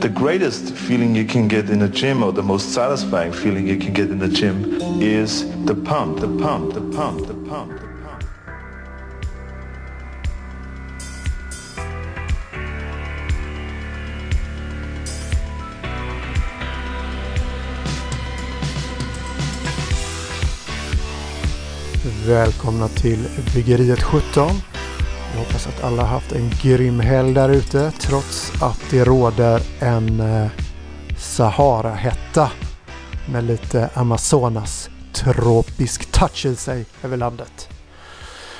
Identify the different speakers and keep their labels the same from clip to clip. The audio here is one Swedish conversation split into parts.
Speaker 1: the greatest feeling you can get in a gym or the most satisfying feeling you can get in the gym is the pump, the pump, the pump, the pump, the pump.
Speaker 2: Välkomna till Byggeriet 17. Jag hoppas att alla haft en grym helg där ute trots att det råder en eh, Sahara-hetta med lite Amazonas tropisk touch i sig över landet.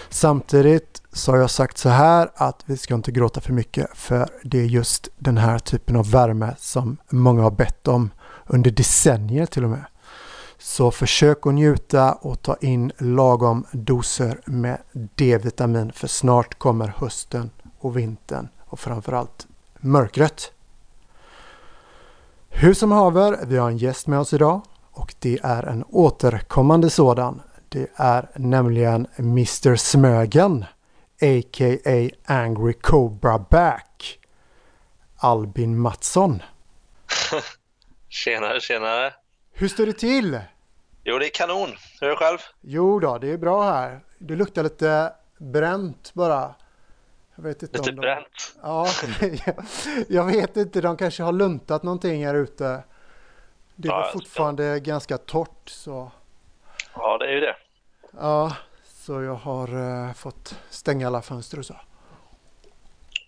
Speaker 2: Samtidigt så har jag sagt så här att vi ska inte gråta för mycket för det är just den här typen av värme som många har bett om under decennier till och med. Så försök att njuta och ta in lagom doser med D-vitamin för snart kommer hösten och vintern och framförallt mörkret. Hur som haver, vi har en gäst med oss idag och det är en återkommande sådan. Det är nämligen Mr Smögen a.k.a. Angry Cobra Back Albin Mattsson.
Speaker 3: Tjenare, tjenare.
Speaker 2: Hur står det till?
Speaker 3: Jo, det är kanon. Hur är det själv?
Speaker 2: Jo då, det är bra här. Det luktar lite bränt bara.
Speaker 3: Jag vet inte lite om de... bränt?
Speaker 2: Ja, jag vet inte. De kanske har luntat någonting här ute. Det var ja, fortfarande ganska torrt så.
Speaker 3: Ja, det är ju det.
Speaker 2: Ja, så jag har uh, fått stänga alla fönster och så.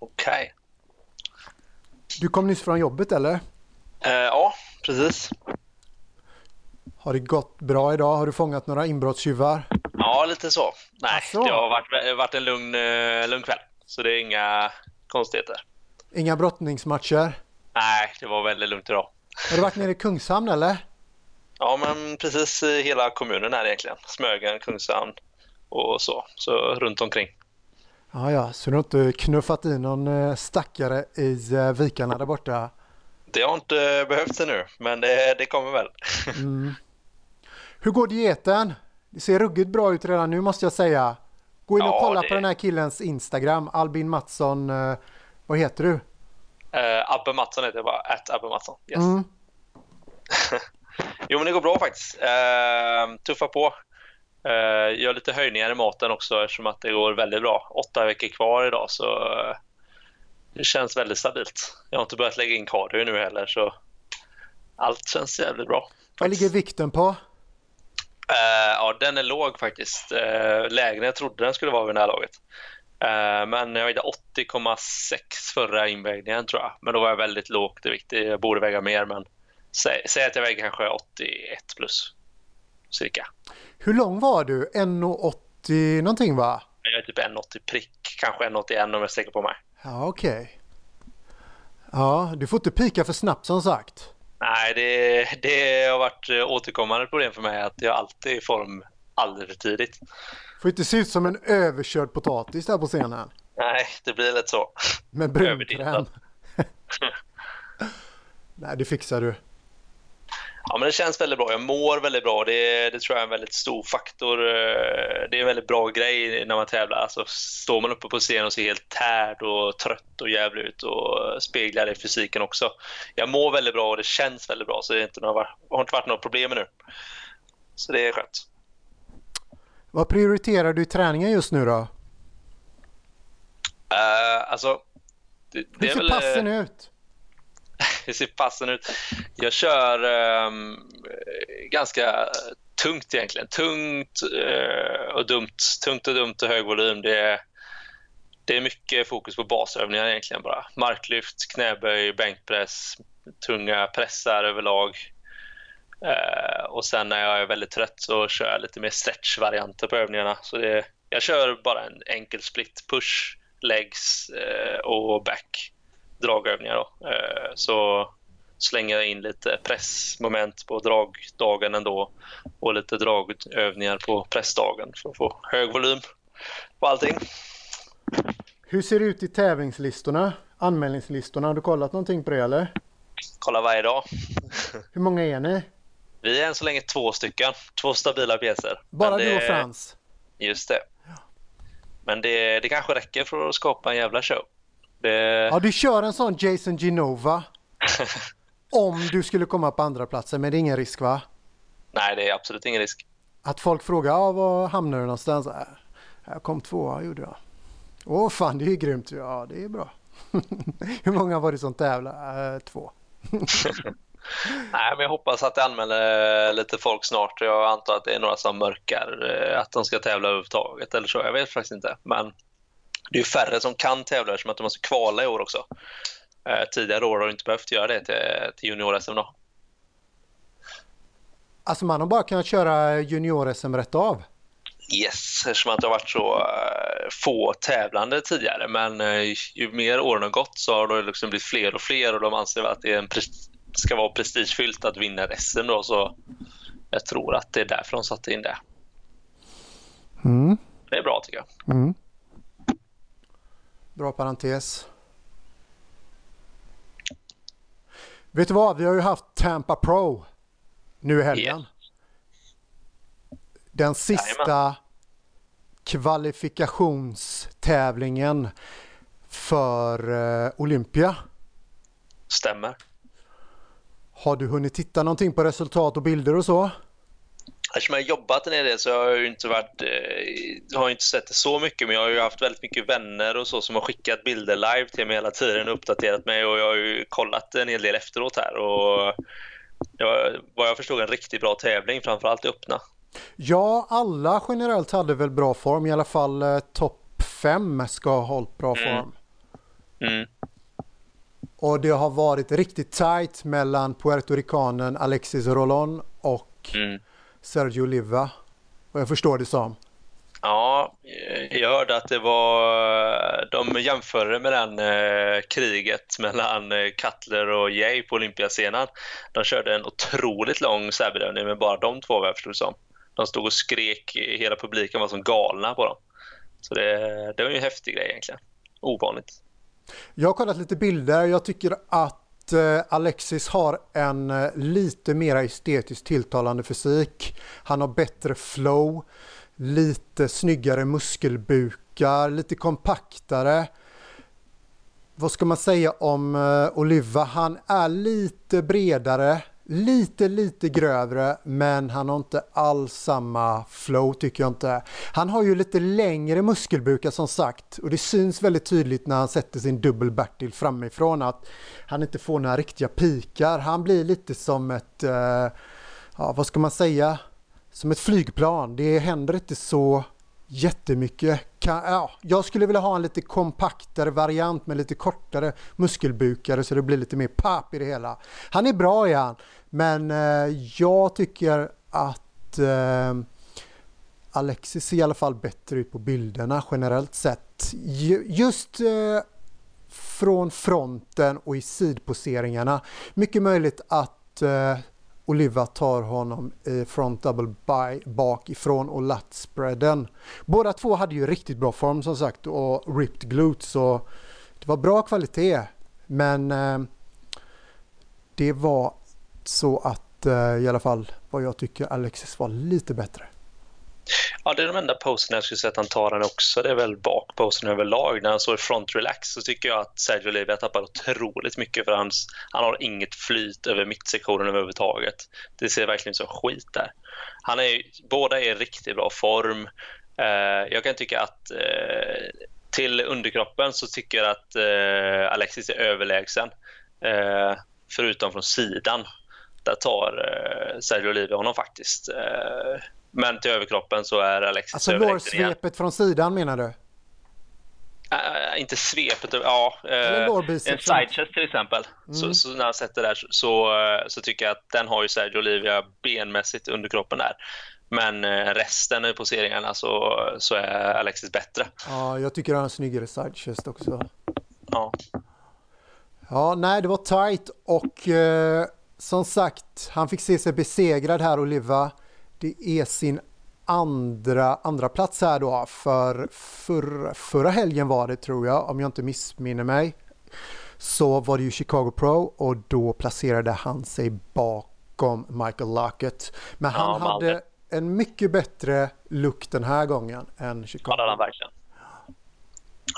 Speaker 3: Okej. Okay.
Speaker 2: Du kom nyss från jobbet eller? Uh,
Speaker 3: ja, precis.
Speaker 2: Har det gått bra idag? Har du fångat några inbrottstjuvar?
Speaker 3: Ja, lite så. Nej, alltså. det har varit, varit en lugn, uh, lugn kväll. Så det är inga konstigheter.
Speaker 2: Inga brottningsmatcher?
Speaker 3: Nej, det var väldigt lugnt idag.
Speaker 2: Har du varit nere i Kungshamn eller?
Speaker 3: Ja, men precis hela kommunen här egentligen. Smögen, Kungshamn och så. Så runt omkring.
Speaker 2: Ja, ja, så du har inte knuffat i någon eh, stackare i eh, vikarna där borta?
Speaker 3: Det har inte behövt nu, men det, det kommer väl.
Speaker 2: Mm. Hur går dieten? Det ser ruggigt bra ut redan nu måste jag säga. Gå in och ja, kolla det... på den här killens Instagram, Albin Mattsson. Eh, vad heter du?
Speaker 3: Uh, Abbe Mattsson heter jag bara, at Abbe Mattsson. Yes. Mm. jo men det går bra faktiskt. Uh, tuffa på. Uh, gör lite höjningar i maten också eftersom att det går väldigt bra. Åtta veckor kvar idag så uh, det känns väldigt stabilt. Jag har inte börjat lägga in cardio nu heller så allt känns jävligt bra.
Speaker 2: Vad ligger vikten på?
Speaker 3: Uh, ja, den är låg faktiskt. Uh, lägre än jag trodde den skulle vara vid det här laget. Uh, men jag vägde 80,6 förra invägningen tror jag. Men då var jag väldigt lågt i vikt. Jag borde väga mer men säg, säg att jag väger kanske 81 plus. Cirka.
Speaker 2: Hur lång var du? 1,80 någonting va?
Speaker 3: Jag är typ 1,80 prick. Kanske 1,81 om jag sträcker på mig.
Speaker 2: Ja okej. Okay. Ja, du får inte pika för snabbt som sagt.
Speaker 3: Nej, det, det har varit återkommande problem för mig att jag alltid är i form alldeles för tidigt.
Speaker 2: Får inte se ut som en överkörd potatis där på scenen.
Speaker 3: Nej, det blir lätt så.
Speaker 2: Med brunkräm. Nej, det fixar du.
Speaker 3: Ja, men det känns väldigt bra. Jag mår väldigt bra. Det, det tror jag är en väldigt stor faktor. Det är en väldigt bra grej när man tävlar. Alltså, står man uppe på scen och ser helt tärd och trött och jävlig ut och speglar det i fysiken också. Jag mår väldigt bra och det känns väldigt bra så det, är inte några, har inte varit några problem nu. Så det är skönt.
Speaker 2: Vad prioriterar du i träningen just nu då?
Speaker 3: Uh, alltså,
Speaker 2: det, det Hur ser väl, passen ut?
Speaker 3: Hur ser passen ut? Jag kör um, ganska tungt egentligen. Tungt uh, och dumt. Tungt och dumt och hög volym. Det är, det är mycket fokus på basövningar egentligen bara. Marklyft, knäböj, bänkpress, tunga pressar överlag. Uh, och sen när jag är väldigt trött så kör jag lite mer stretch-varianter på övningarna. Så det, jag kör bara en enkel split push, legs uh, och back dragövningar. Då. Uh, så slänger jag in lite pressmoment på dragdagen ändå och lite dragövningar på pressdagen för att få hög volym på allting.
Speaker 2: Hur ser det ut i tävlingslistorna? Anmälningslistorna? Har du kollat någonting på det eller?
Speaker 3: Kollar varje dag.
Speaker 2: Hur många är ni?
Speaker 3: Vi är än så länge två stycken. Två stabila pjäser.
Speaker 2: Bara det... du och Frans?
Speaker 3: Just det. Men det, det kanske räcker för att skapa en jävla show. Det...
Speaker 2: Ja, du kör en sån Jason Genova. Om du skulle komma på andra platsen men det är ingen risk va?
Speaker 3: Nej, det är absolut ingen risk.
Speaker 2: Att folk frågar ja, var hamnar du någonstans? Äh, jag kom tvåa gjorde jag. Åh fan det är ju grymt. Ja det är bra. Hur många var det som tävlade? Äh, två.
Speaker 3: Nej, men jag hoppas att det anmäler lite folk snart. Jag antar att det är några som mörkar eh, att de ska tävla överhuvudtaget eller så. Jag vet faktiskt inte. Men det är färre som kan tävla eftersom att de måste kvala i år också. Eh, tidigare år har du inte behövt göra det till, till junior-SM.
Speaker 2: Alltså man har bara kunnat köra junior-SM rätt av?
Speaker 3: Yes, eftersom att det har varit så uh, få tävlande tidigare. Men uh, ju mer åren har gått så har det liksom blivit fler och fler och de anser att det ska vara prestigefyllt att vinna SM då. Så jag tror att det är därför de satte in det.
Speaker 2: Mm.
Speaker 3: Det är bra tycker jag.
Speaker 2: Mm. Bra parentes. Vet du vad? Vi har ju haft Tampa Pro nu i helgen. Yeah. Den sista Jajamän. kvalifikationstävlingen för uh, Olympia.
Speaker 3: Stämmer.
Speaker 2: Har du hunnit titta någonting på resultat och bilder och så?
Speaker 3: Eftersom jag har jobbat en del så har jag inte varit, eh, har inte sett det så mycket men jag har ju haft väldigt mycket vänner och så som har skickat bilder live till mig hela tiden och uppdaterat mig och jag har ju kollat en hel del efteråt här och det vad jag förstod en riktigt bra tävling framförallt i öppna.
Speaker 2: Ja, alla generellt hade väl bra form, i alla fall eh, topp 5 ska ha hållit bra mm. form. Mm. Och det har varit riktigt tight mellan puertoricanen Alexis Rolon och mm. Sergio Oliva. Vad jag förstår det som.
Speaker 3: Ja, jag hörde att det var... De jämförde med den eh, kriget mellan eh, Cutler och Jay på Olympiascenen. De körde en otroligt lång särbedömning med bara de två, vad jag förstod som. De stod och skrek, hela publiken var som galna på dem. Så det, det var ju en häftig grej egentligen. Ovanligt.
Speaker 2: Jag har kollat lite bilder. Jag tycker att Eh, Alexis har en eh, lite mer estetiskt tilltalande fysik. Han har bättre flow, lite snyggare muskelbukar, lite kompaktare. Vad ska man säga om eh, Oliva? Han är lite bredare, lite, lite grövre, men han har inte alls samma flow tycker jag inte. Han har ju lite längre muskelbukar som sagt och det syns väldigt tydligt när han sätter sin dubbel Bertil framifrån att han inte får några riktiga pikar. Han blir lite som ett, eh, ja vad ska man säga, som ett flygplan. Det händer inte så jättemycket. Kan, ja, jag skulle vilja ha en lite kompaktare variant med lite kortare muskelbukar så det blir lite mer pap i det hela. Han är bra igen, men eh, jag tycker att eh, Alexis ser i alla fall bättre ut på bilderna generellt sett. Just eh, från fronten och i sidposeringarna. Mycket möjligt att eh, Oliva tar honom i front double by bakifrån och latspreaden. Båda två hade ju riktigt bra form som sagt och ripped glutes så det var bra kvalitet. Men eh, det var så att eh, i alla fall vad jag tycker Alexis var lite bättre.
Speaker 3: Ja, det är de enda poserna jag skulle säga att han tar den också. Det är väl bakposen överlag. När han står i front relax så tycker jag att Sergio Olivia tappar otroligt mycket för hans, han har inget flyt över mittsektionen överhuvudtaget. Det ser verkligen ut som skit där. Han är, båda är i riktigt bra form. Eh, jag kan tycka att eh, till underkroppen så tycker jag att eh, Alexis är överlägsen. Eh, förutom från sidan. Där tar eh, Sergio Olivia honom faktiskt. Eh, men till överkroppen så är Alexis
Speaker 2: Alltså lårsvepet från sidan menar du?
Speaker 3: Uh, inte svepet, ja. Uh, en sidechest till exempel. Mm. Så, så, när han sätter där så, så tycker jag att den har ju Sergio Olivia benmässigt under kroppen där. Men resten i poseringarna så, så är Alexis bättre.
Speaker 2: Ja, jag tycker han har snyggare sidechest också.
Speaker 3: Ja.
Speaker 2: Ja, nej det var tight och som sagt, han fick se sig besegrad här Oliva. Det är sin andra, andra plats här då för för, förra helgen var det tror jag om jag inte missminner mig. Så var det ju Chicago Pro och då placerade han sig bakom Michael Lockett. Men han ja, hade en mycket bättre look den här gången än Chicago.
Speaker 3: Ja, det han verkligen.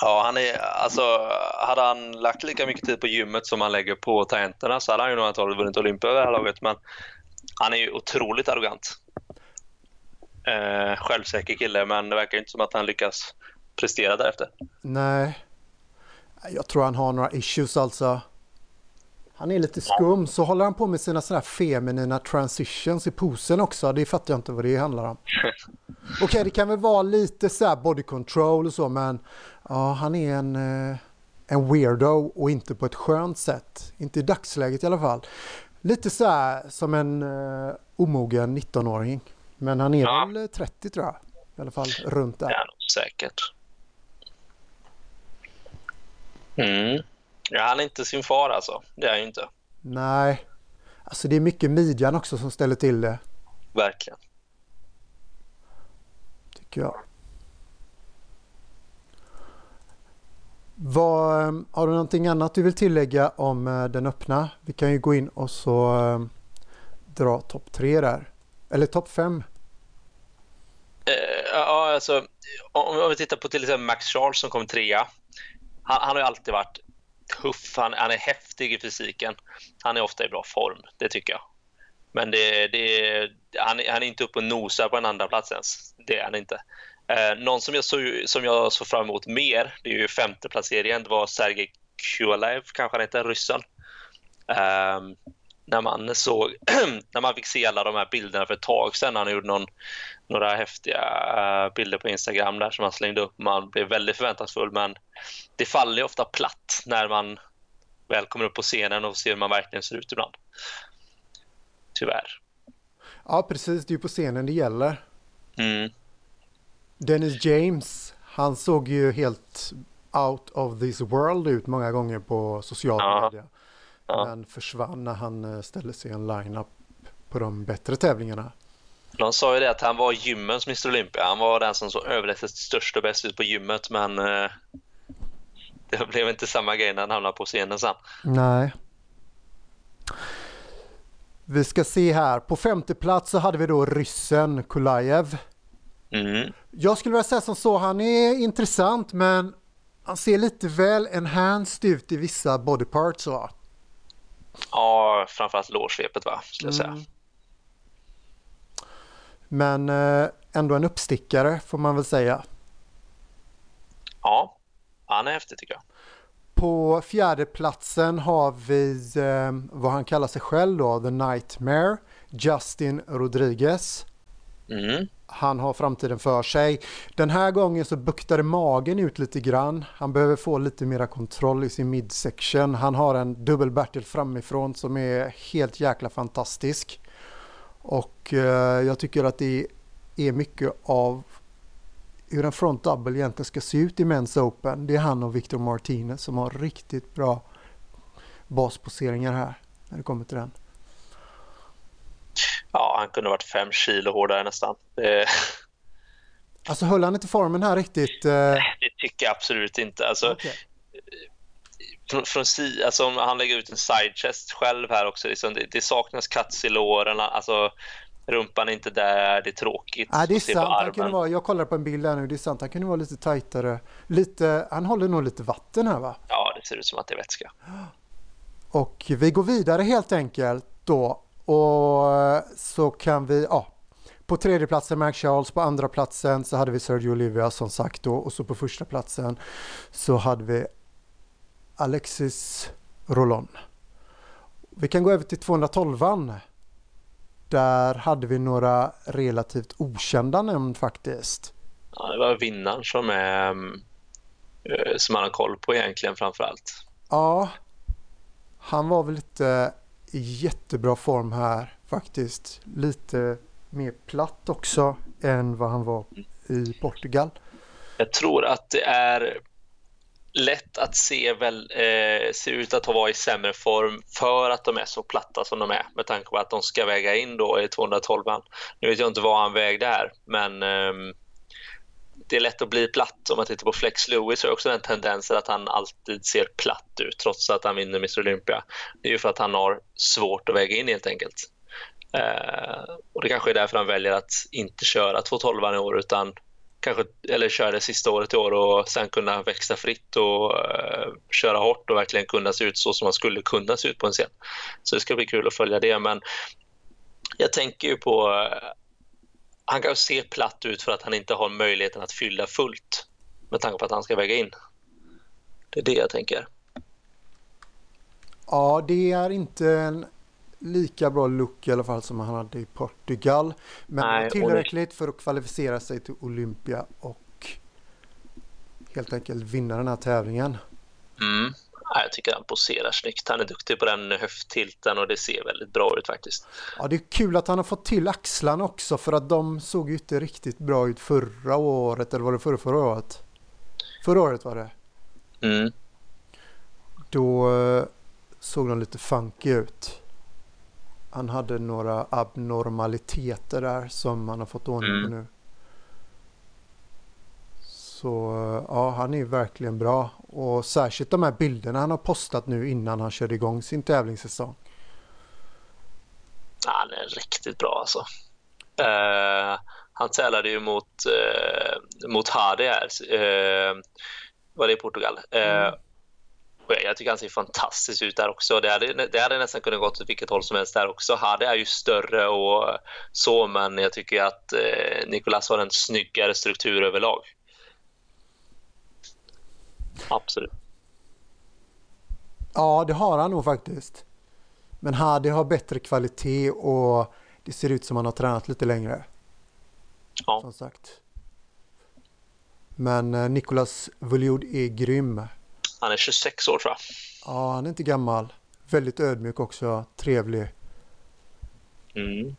Speaker 3: Ja, han är, alltså, hade han lagt lika mycket tid på gymmet som han lägger på tangenterna så hade han ju nog antagligen vunnit Olympia det här laget. Men han är ju otroligt arrogant. Eh, självsäker kille, men det verkar inte som att han lyckas prestera därefter.
Speaker 2: Nej. Jag tror han har några issues alltså. Han är lite skum, så håller han på med sina sådana här feminina transitions i posen också. Det fattar jag inte vad det handlar om. Okej, okay, det kan väl vara lite så här body control och så, men ja, han är en, eh, en weirdo och inte på ett skönt sätt. Inte i dagsläget i alla fall. Lite så här som en uh, omogen 19-åring. Men han är ja. väl 30 tror jag. I alla fall runt där.
Speaker 3: Ja, säkert. Mm. Ja, han är inte sin far alltså. Det är han inte.
Speaker 2: Nej. Alltså det är mycket midjan också som ställer till det.
Speaker 3: Verkligen.
Speaker 2: Tycker jag. Vad, eh, har du någonting annat du vill tillägga om eh, den öppna? Vi kan ju gå in och så äh, dra topp tre där. Eller topp fem.
Speaker 3: Uh, ja, alltså om, om vi tittar på till exempel Max Charles som kom trea. Han, han har ju alltid varit tuff, han, han, är häftig i fysiken. Han är ofta i bra form, det tycker jag. Men det, det, han, han är inte uppe och nosar på en andra plats ens. Det är han inte. Eh, någon som jag, såg, som jag såg fram emot mer, det är ju femte placeringen, det var Sergej Kualev, kanske han heter, ryssen. Eh, när man såg, när man fick se alla de här bilderna för ett tag sedan, han gjorde någon, några häftiga uh, bilder på Instagram där som han slängde upp. Man blev väldigt förväntansfull men det faller ju ofta platt när man väl kommer upp på scenen och ser hur man verkligen ser ut ibland. Tyvärr.
Speaker 2: Ja, precis. Det är ju på scenen det gäller.
Speaker 3: Mm.
Speaker 2: Dennis James, han såg ju helt out of this world ut många gånger på sociala ja. medier. Men försvann när han eh, ställde sig i en line-up på de bättre tävlingarna.
Speaker 3: De sa ju det att han var gymmens Mr Olympia. Han var den som såg överlägset störst och bäst ut på gymmet men eh, det blev inte samma grej när han hamnade på scenen sen.
Speaker 2: Nej. Vi ska se här. På femte plats så hade vi då ryssen Kulajev.
Speaker 3: Mm.
Speaker 2: Jag skulle vilja säga som så, han är intressant men han ser lite väl enhanced ut i vissa body parts va?
Speaker 3: Ja, framförallt lårsvepet va, skulle jag säga. Mm.
Speaker 2: Men eh, ändå en uppstickare får man väl säga.
Speaker 3: Ja, han är häftig tycker jag.
Speaker 2: På fjärde platsen har vi eh, vad han kallar sig själv då, The Nightmare, Justin Rodriguez.
Speaker 3: Mm.
Speaker 2: Han har framtiden för sig. Den här gången så buktade magen ut lite grann. Han behöver få lite mera kontroll i sin midsection. Han har en dubbelbärtel framifrån som är helt jäkla fantastisk. Och eh, jag tycker att det är mycket av hur en front double egentligen ska se ut i Men's Open. Det är han och Victor Martinez som har riktigt bra basposeringar här när det kommer till den.
Speaker 3: Ja, han kunde varit fem kilo hårdare nästan.
Speaker 2: Alltså höll han inte formen här riktigt? Eh...
Speaker 3: Det tycker jag absolut inte. Alltså, okay. från, från alltså, om han lägger ut en side chest själv här också, liksom, det, det saknas cuts i låren. Alltså, rumpan är inte där, det är tråkigt.
Speaker 2: Ja, det är sant. Han kunde vara, jag kollar på en bild här nu, det är sant. Han kunde vara lite tajtare. Lite, han håller nog lite vatten här va?
Speaker 3: Ja, det ser ut som att det är vätska.
Speaker 2: Och vi går vidare helt enkelt då. Och så kan vi, ja. På tredje platsen Max Charles, på andra platsen så hade vi Sergio Olivia som sagt då och så på första platsen så hade vi Alexis Rolon. Vi kan gå över till 212an. Där hade vi några relativt okända namn faktiskt.
Speaker 3: Ja, det var vinnaren som, är, eh, som man har koll på egentligen framför allt.
Speaker 2: Ja, han var väl inte i jättebra form här faktiskt. Lite mer platt också än vad han var i Portugal.
Speaker 3: Jag tror att det är lätt att se, väl, eh, se ut att vara i sämre form för att de är så platta som de är med tanke på att de ska väga in då i 212 -an. Nu vet jag inte vad han vägde här men eh, det är lätt att bli platt. Om man tittar på Flex Lewis har också den tendensen att han alltid ser platt ut trots att han vinner Mr Olympia. Det är ju för att han har svårt att väga in helt enkelt. Eh, och Det kanske är därför han väljer att inte köra 212 i år utan kanske, eller köra det sista året i år och sen kunna växa fritt och uh, köra hårt och verkligen kunna se ut så som man skulle kunna se ut på en scen. Så det ska bli kul att följa det. Men jag tänker ju på... Eh, han kan se platt ut för att han inte har möjligheten att fylla fullt med tanke på att han ska väga in. Det är det jag tänker.
Speaker 2: Ja, det är inte en lika bra look i alla fall som han hade i Portugal. Men Nej, tillräckligt för att kvalificera sig till Olympia och helt enkelt vinna den här tävlingen.
Speaker 3: Mm. Jag tycker han poserar snyggt. Han är duktig på den höfttilten och det ser väldigt bra ut faktiskt.
Speaker 2: Ja, det är kul att han har fått till axlarna också för att de såg ju inte riktigt bra ut förra året. Eller var det förra, förra året? Förra året var det.
Speaker 3: Mm.
Speaker 2: Då eh, såg de lite funky ut han hade några abnormaliteter där som han har fått ordning på mm. nu. Så ja, han är verkligen bra. Och särskilt de här bilderna han har postat nu innan han körde igång sin tävlingssäsong.
Speaker 3: Ja, han är riktigt bra alltså. Uh, han tävlade ju mot, uh, mot Hadi här. Uh, var det i Portugal? Mm jag tycker han ser fantastisk ut där också. Det hade, det hade nästan kunnat gått åt vilket håll som helst där också. Hade är ju större och så, men jag tycker att eh, Nicolas har en snyggare struktur överlag. Absolut.
Speaker 2: Ja, det har han nog faktiskt. Men Hadi har bättre kvalitet och det ser ut som han har tränat lite längre.
Speaker 3: Ja.
Speaker 2: Som sagt. Men eh, Nicolas Vuljud är grym.
Speaker 3: Han är 26 år tror jag.
Speaker 2: Ja, han är inte gammal. Väldigt ödmjuk också. Trevlig.
Speaker 3: Mm.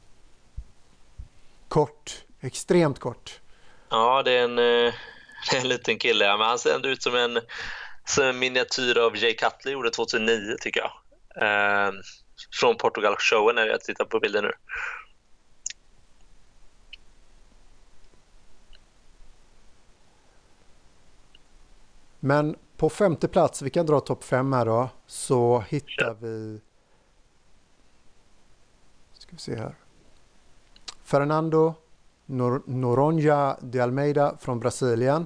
Speaker 2: Kort. Extremt kort.
Speaker 3: Ja, det är en, eh, en liten kille. Men han ser ändå ut som en, som en miniatyr av Jay Cutler gjorde 2009 tycker jag. Eh, från Portugal-showen när jag tittar på bilden nu.
Speaker 2: Men på femte plats, vi kan dra topp fem här då, så hittar vi... Ska vi se här. Fernando Nor Noronha de Almeida från Brasilien.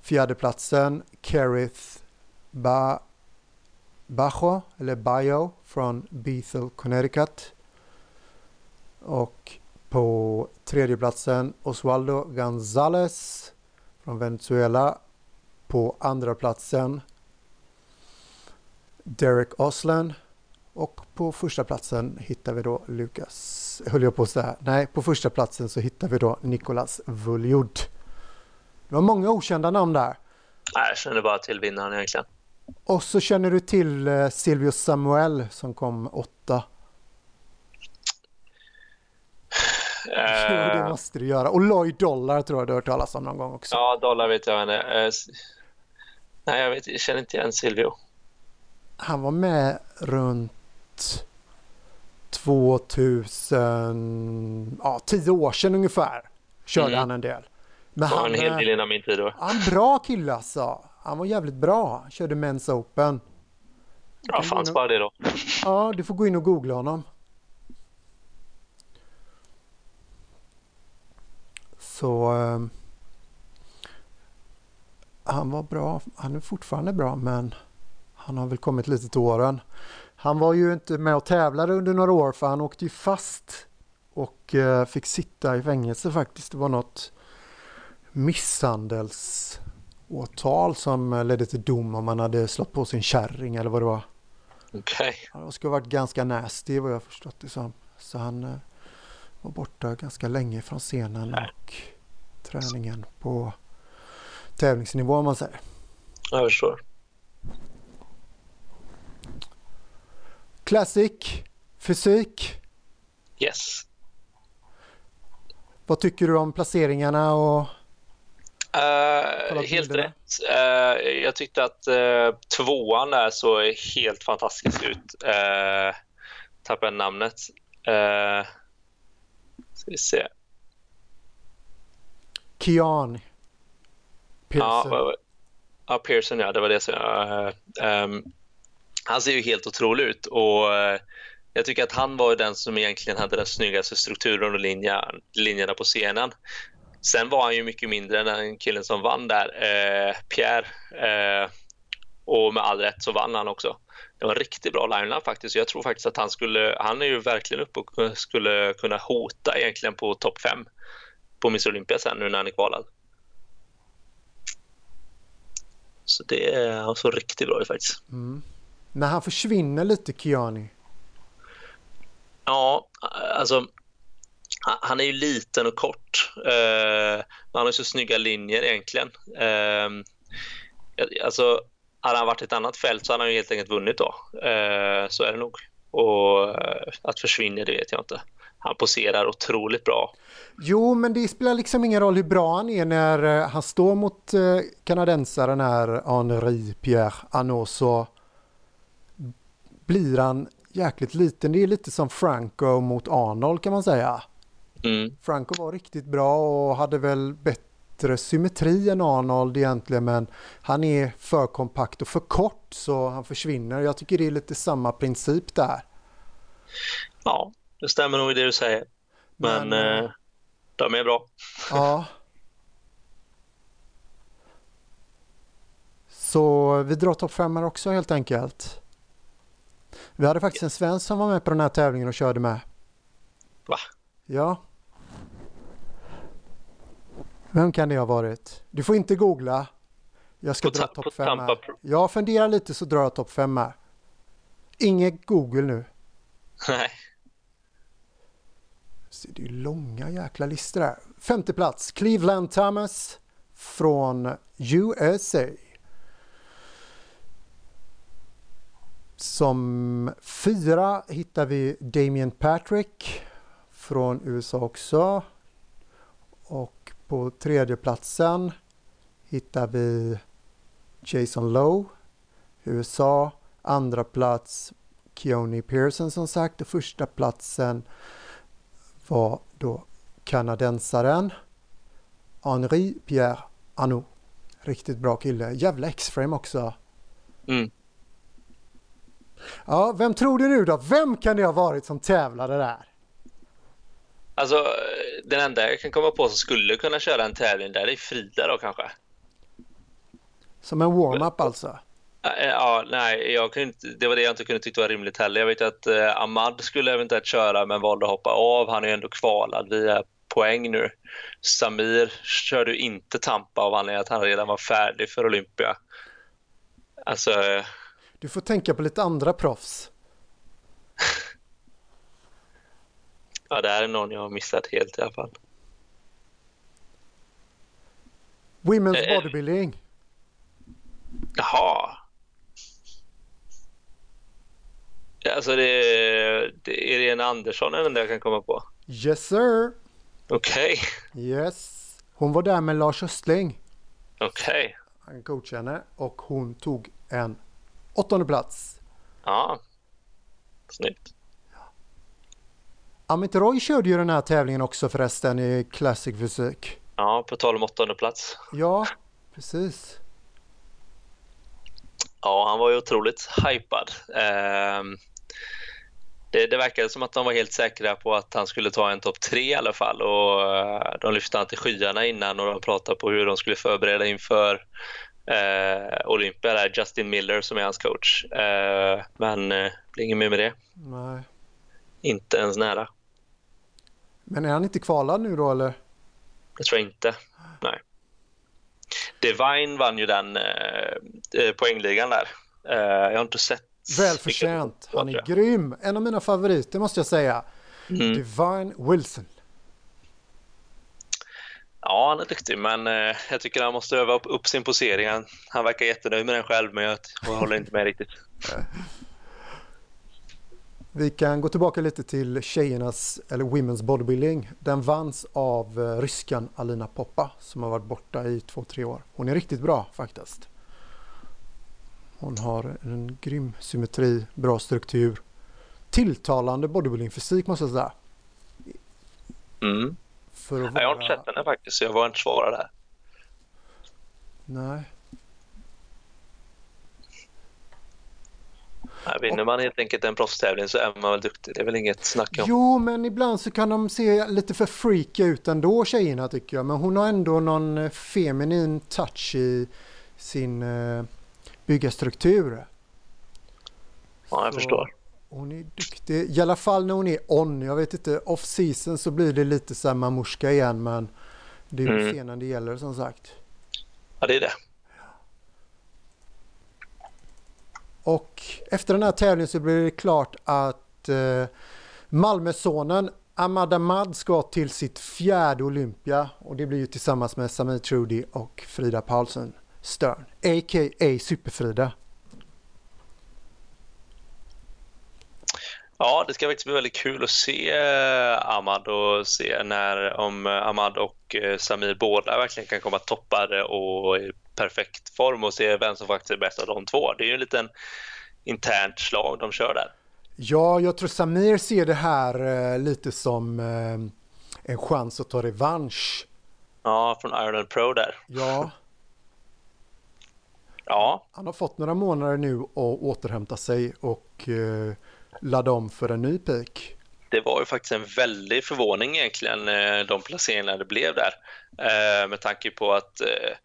Speaker 2: Fjärde platsen Kerith ba Bajo, eller Bio från Bethel, Connecticut. Och på tredje platsen Osvaldo Gonzales från Venezuela på andra platsen Derek Osland och på första platsen hittar vi då Lukas, höll jag på att säga, nej på första platsen så hittar vi då Nicolas Vuljud. Det var många okända namn där.
Speaker 3: Nej, jag känner bara till vinnaren egentligen.
Speaker 2: Och så känner du till eh, Silvio Samuel som kom åtta. Jo, det måste du göra. Och Lloyd Dollar tror jag du har hört talas om någon gång också.
Speaker 3: Ja, Dollar vet jag. Men, uh, Nej, jag, vet, jag känner inte igen Silvio.
Speaker 2: Han var med runt 2000, ja tio år sedan ungefär. Körde mm. han en del.
Speaker 3: Men han, en hel del innan min tid då.
Speaker 2: Han bra kille alltså. Han var jävligt bra. Körde Men's Open.
Speaker 3: Ja, fanns bara det då.
Speaker 2: Ja, du får gå in och googla honom. Så... Um han var bra. Han är fortfarande bra men han har väl kommit lite till åren. Han var ju inte med och tävlade under några år för han åkte ju fast och eh, fick sitta i fängelse faktiskt. Det var något misshandelsåtal som ledde till dom om man hade slått på sin kärring eller vad det var.
Speaker 3: Okej.
Speaker 2: Okay. Det skulle ha varit ganska nasty vad jag förstått det som. Så han eh, var borta ganska länge från scenen och träningen på tävlingsnivå om man säger.
Speaker 3: Jag förstår.
Speaker 2: Classic, fysik.
Speaker 3: Yes.
Speaker 2: Vad tycker du om placeringarna och
Speaker 3: Uh, helt rätt. Uh, jag tyckte att uh, tvåan där såg helt fantastisk ut. Uh, tappade namnet. Uh, ska vi se.
Speaker 2: Kian.
Speaker 3: Pearson. Ja, ja, Pearson ja, det var det som jag... Um, han ser ju helt otrolig ut och eh, jag tycker att han var den som egentligen hade den snyggaste strukturen och linja, linjerna på scenen. Sen var han ju mycket mindre än den killen som vann där, eh, Pierre. Eh, och med all rätt så vann han också. Det var en riktigt bra line faktiskt. Jag tror faktiskt att han skulle, han är ju verkligen uppe och skulle kunna hota egentligen på topp fem på Miss Olympia sen nu när han är kvalad. Så det är alltså riktigt bra faktiskt.
Speaker 2: Mm. När han försvinner lite, Kiani?
Speaker 3: Ja, alltså han är ju liten och kort. Uh, han har så snygga linjer egentligen. Uh, alltså, hade han varit ett annat fält så hade han ju helt enkelt vunnit då. Uh, så är det nog. Och att försvinna det vet jag inte. Han poserar otroligt bra.
Speaker 2: Jo, men det spelar liksom ingen roll hur bra han är när han står mot kanadensaren här, Henri Pierre så blir han jäkligt liten. Det är lite som Franco mot Arnold kan man säga. Mm. Franco var riktigt bra och hade väl bättre symmetri än Arnold egentligen men han är för kompakt och för kort så han försvinner. Jag tycker det är lite samma princip där.
Speaker 3: Ja, det stämmer nog i det du säger. Men, men eh, de är bra.
Speaker 2: Ja. Så vi drar topp fem här också helt enkelt. Vi hade faktiskt en svensk som var med på den här tävlingen och körde med.
Speaker 3: Va?
Speaker 2: Ja. Vem kan det ha varit? Du får inte googla. Jag ska på dra topp fem här. Jag funderar lite så drar jag topp fem här. Inget Google nu.
Speaker 3: Nej.
Speaker 2: Så det är långa jäkla listor här. Femte plats, Cleveland Thomas från USA. Som fyra hittar vi Damien Patrick från USA också. Och på tredje platsen hittar vi Jason Lowe, USA. Andra plats Keoni Pearson som sagt och första platsen var då kanadensaren Henri Pierre Anou. Riktigt bra kille. Jävla X-frame också.
Speaker 3: Mm.
Speaker 2: Ja, vem tror du nu då? Vem kan det ha varit som tävlade där?
Speaker 3: Alltså, den enda jag kan komma på som skulle kunna köra en tävling där är Frida då kanske.
Speaker 2: Som en warm-up alltså?
Speaker 3: Ja, nej, jag kunde inte, det var det jag inte kunde tycka var rimligt heller. Jag vet att eh, Ahmad skulle eventuellt köra men valde att hoppa av. Han är ju ändå kvalad via poäng nu. Samir körde ju inte Tampa av anledning att han redan var färdig för Olympia. Alltså...
Speaker 2: Du får tänka på lite andra proffs.
Speaker 3: Ja, det här är någon jag har missat helt i alla fall.
Speaker 2: Women's eh, bodybuilding.
Speaker 3: Jaha. Alltså det är, det är Irene Andersson är den där jag kan komma på.
Speaker 2: Yes sir.
Speaker 3: Okej.
Speaker 2: Okay. Yes. Hon var där med Lars Östling.
Speaker 3: Okej. Okay.
Speaker 2: Han coachade henne och hon tog en åttonde plats.
Speaker 3: Ja. Snyggt.
Speaker 2: Amit Roy körde ju den här tävlingen också förresten i Classic Fysik.
Speaker 3: Ja, på tal om åttonde plats.
Speaker 2: Ja, precis.
Speaker 3: Ja, han var ju otroligt hypad. Um, det, det verkade som att de var helt säkra på att han skulle ta en topp tre i alla fall och uh, de lyfte han till skyarna innan och de pratade på hur de skulle förbereda inför uh, Olympia där, Justin Miller som är hans coach. Uh, men uh, det blir inget mer med det.
Speaker 2: Nej.
Speaker 3: Inte ens nära.
Speaker 2: Men är han inte kvalad nu då eller?
Speaker 3: Det tror jag inte. Nej. Divine vann ju den eh, eh poängligan där. Eh, jag har inte sett.
Speaker 2: Välförtjänt. Han är grym. En av mina favoriter måste jag säga. Mm. Divine Wilson.
Speaker 3: Ja, han är duktig, men eh, jag tycker han måste öva upp, upp sin posering. Han, han verkar jättenöjd med den själv, men jag, jag håller inte med riktigt.
Speaker 2: Vi kan gå tillbaka lite till tjejernas, eller Women's Bodybuilding. Den vanns av eh, ryskan Alina Poppa som har varit borta i två, tre år. Hon är riktigt bra faktiskt. Hon har en grym symmetri, bra struktur. Tilltalande bodybuilding-fysik måste jag säga.
Speaker 3: Mm. För att vara... Jag har inte sett henne faktiskt, så jag var inte svara där.
Speaker 2: Nej.
Speaker 3: Ja, vinner man helt enkelt en proffstävling så är man väl duktig. Det är väl inget snack om.
Speaker 2: Jo, men ibland så kan de se lite för freaky ut ändå tjejerna tycker jag. Men hon har ändå någon eh, feminin touch i sin uh, byggarstruktur.
Speaker 3: Ja, jag
Speaker 2: så
Speaker 3: förstår.
Speaker 2: Hon är duktig. I alla fall när hon är on. Jag vet inte, off season så blir det lite så här mamorska igen. Men det är ju mm. scenen det gäller som sagt.
Speaker 3: Ja, det är det.
Speaker 2: Och efter den här tävlingen så blir det klart att eh, Malmösonen Ahmad Ahmad ska till sitt fjärde Olympia och det blir ju tillsammans med Samir Trudy och Frida Paulsen Stern, a.k.a. Superfrida.
Speaker 3: Ja, det ska faktiskt bli väldigt kul att se eh, Ahmad och se när om Ahmad och eh, Samir båda verkligen kan komma toppade och i perfekt form och se vem som faktiskt är bäst av de två. Det är ju en liten internt slag de kör där.
Speaker 2: Ja, jag tror Samir ser det här eh, lite som en chans att ta revansch.
Speaker 3: Ja, från Ireland Pro där.
Speaker 2: Ja.
Speaker 3: ja.
Speaker 2: Han har fått några månader nu att återhämta sig och ladda om för en ny peak?
Speaker 3: Det var ju faktiskt en väldig förvåning egentligen eh, de placeringarna det blev där. Eh, med tanke på att eh,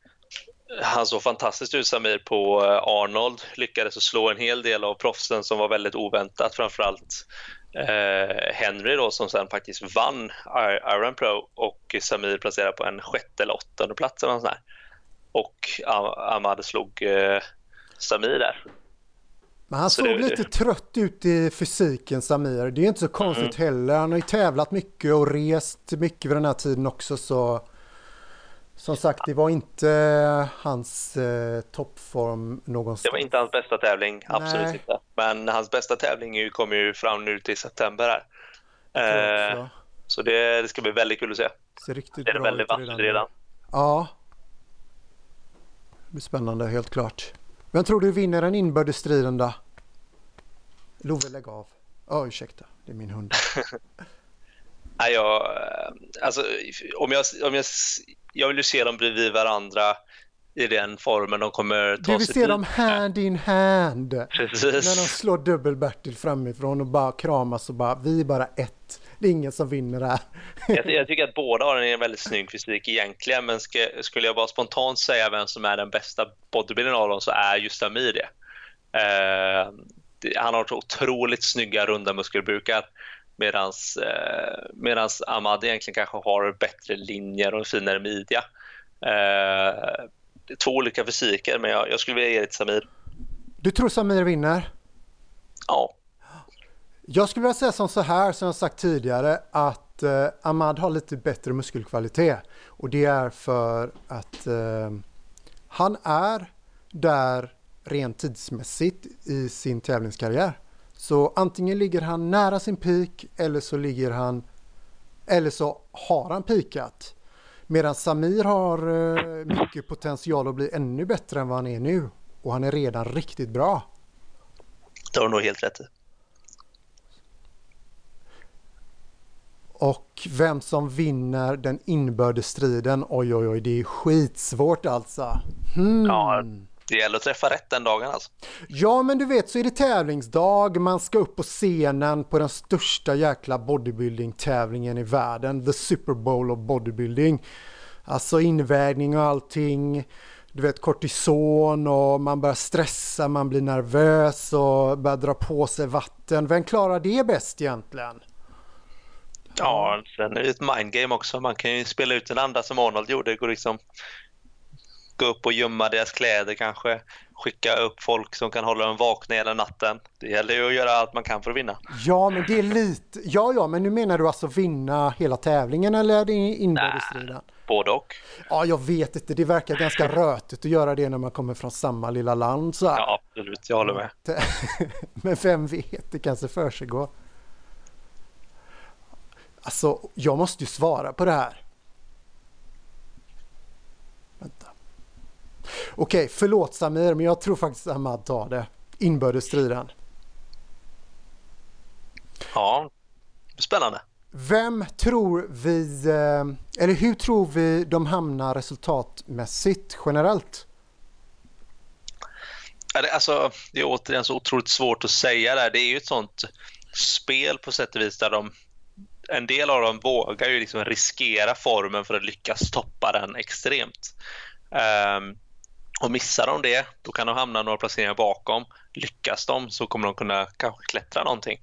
Speaker 3: han såg fantastiskt ut Samir på Arnold, lyckades slå en hel del av proffsen som var väldigt oväntat, framförallt Henry då som sen faktiskt vann Iron Pro och Samir placerade på en sjätte eller åttonde plats eller sånt sånt Och Ahmad slog Samir där.
Speaker 2: Men han så såg det, lite trött ut i fysiken Samir. Det är inte så konstigt mm. heller. Han har ju tävlat mycket och rest mycket vid den här tiden också så som sagt, det var inte hans eh, toppform någonstans.
Speaker 3: Det var inte hans bästa tävling, absolut Nej. inte. Men hans bästa tävling kommer ju fram nu till september här. Eh, så det, det, ska bli väldigt kul att se.
Speaker 2: Ser riktigt
Speaker 3: det
Speaker 2: är
Speaker 3: väldigt vackert redan. redan.
Speaker 2: Ja. Det blir spännande, helt klart. Vem tror du vinner den inbördes striden då? Love, lägg av. Ja, oh, ursäkta. Det är min hund.
Speaker 3: Nej, jag, eh, alltså, om jag, om jag, jag vill ju se dem bredvid varandra i den formen de kommer ta
Speaker 2: sig Du vill se dem hand in hand.
Speaker 3: Precis.
Speaker 2: När de slår dubbel-Bertil framifrån och bara kramas och bara vi är bara ett. Det är ingen som vinner här.
Speaker 3: jag, jag, tycker att båda har en väldigt snygg fysik egentligen men ska, skulle jag bara spontant säga vem som är den bästa bodybuildern av dem så är just Amir det. Eh, han har så otroligt snygga runda muskelbukar medans, eh, medans Ahmad egentligen kanske har bättre linjer och en finare midja. Eh, två olika fysiker, men jag, jag skulle vilja ge det till Samir.
Speaker 2: Du tror Samir vinner?
Speaker 3: Ja.
Speaker 2: Jag skulle vilja säga som så här, som jag sagt tidigare, att eh, Ahmad har lite bättre muskelkvalitet. Och det är för att eh, han är där rent tidsmässigt i sin tävlingskarriär. Så antingen ligger han nära sin peak eller så ligger han eller så har han pikat. Medan Samir har eh, mycket potential att bli ännu bättre än vad han är nu. Och han är redan riktigt bra.
Speaker 3: Det har du nog helt rätt i.
Speaker 2: Och vem som vinner den inbördes striden, oj oj oj, det är skitsvårt alltså. Hmm.
Speaker 3: Ja, det gäller att träffa rätt den dagen alltså.
Speaker 2: Ja, men du vet så är det tävlingsdag. Man ska upp på scenen på den största jäkla bodybuilding-tävlingen i världen. The Super Bowl of bodybuilding. Alltså invägning och allting. Du vet kortison och man börjar stressa, man blir nervös och börjar dra på sig vatten. Vem klarar det bäst egentligen?
Speaker 3: Ja, sen är det ett mindgame också. Man kan ju spela ut den andra som Arnold gjorde. Går liksom gå upp och gömma deras kläder kanske. Skicka upp folk som kan hålla dem vakna hela natten. Det gäller ju att göra allt man kan för att vinna.
Speaker 2: Ja, men det är lite... Ja, ja, men nu menar du alltså vinna hela tävlingen eller är det inbördesstriden?
Speaker 3: Både och.
Speaker 2: Ja, jag vet inte. Det verkar ganska rötigt att göra det när man kommer från samma lilla land. Så här.
Speaker 3: Ja, absolut. Jag håller med.
Speaker 2: men vem vet, det kanske försiggår. Alltså, jag måste ju svara på det här. Okej, förlåt Samir, men jag tror faktiskt att Ahmad tar det. Inbördesstriden.
Speaker 3: Ja, spännande.
Speaker 2: Vem tror vi, eh, eller hur tror vi de hamnar resultatmässigt generellt?
Speaker 3: Alltså, det är återigen så otroligt svårt att säga där. Det är ju ett sånt spel på sätt och vis där de en del av dem vågar ju liksom riskera formen för att lyckas toppa den extremt. Um, och missar de det, då kan de hamna några placeringar bakom. Lyckas de så kommer de kunna kanske klättra någonting.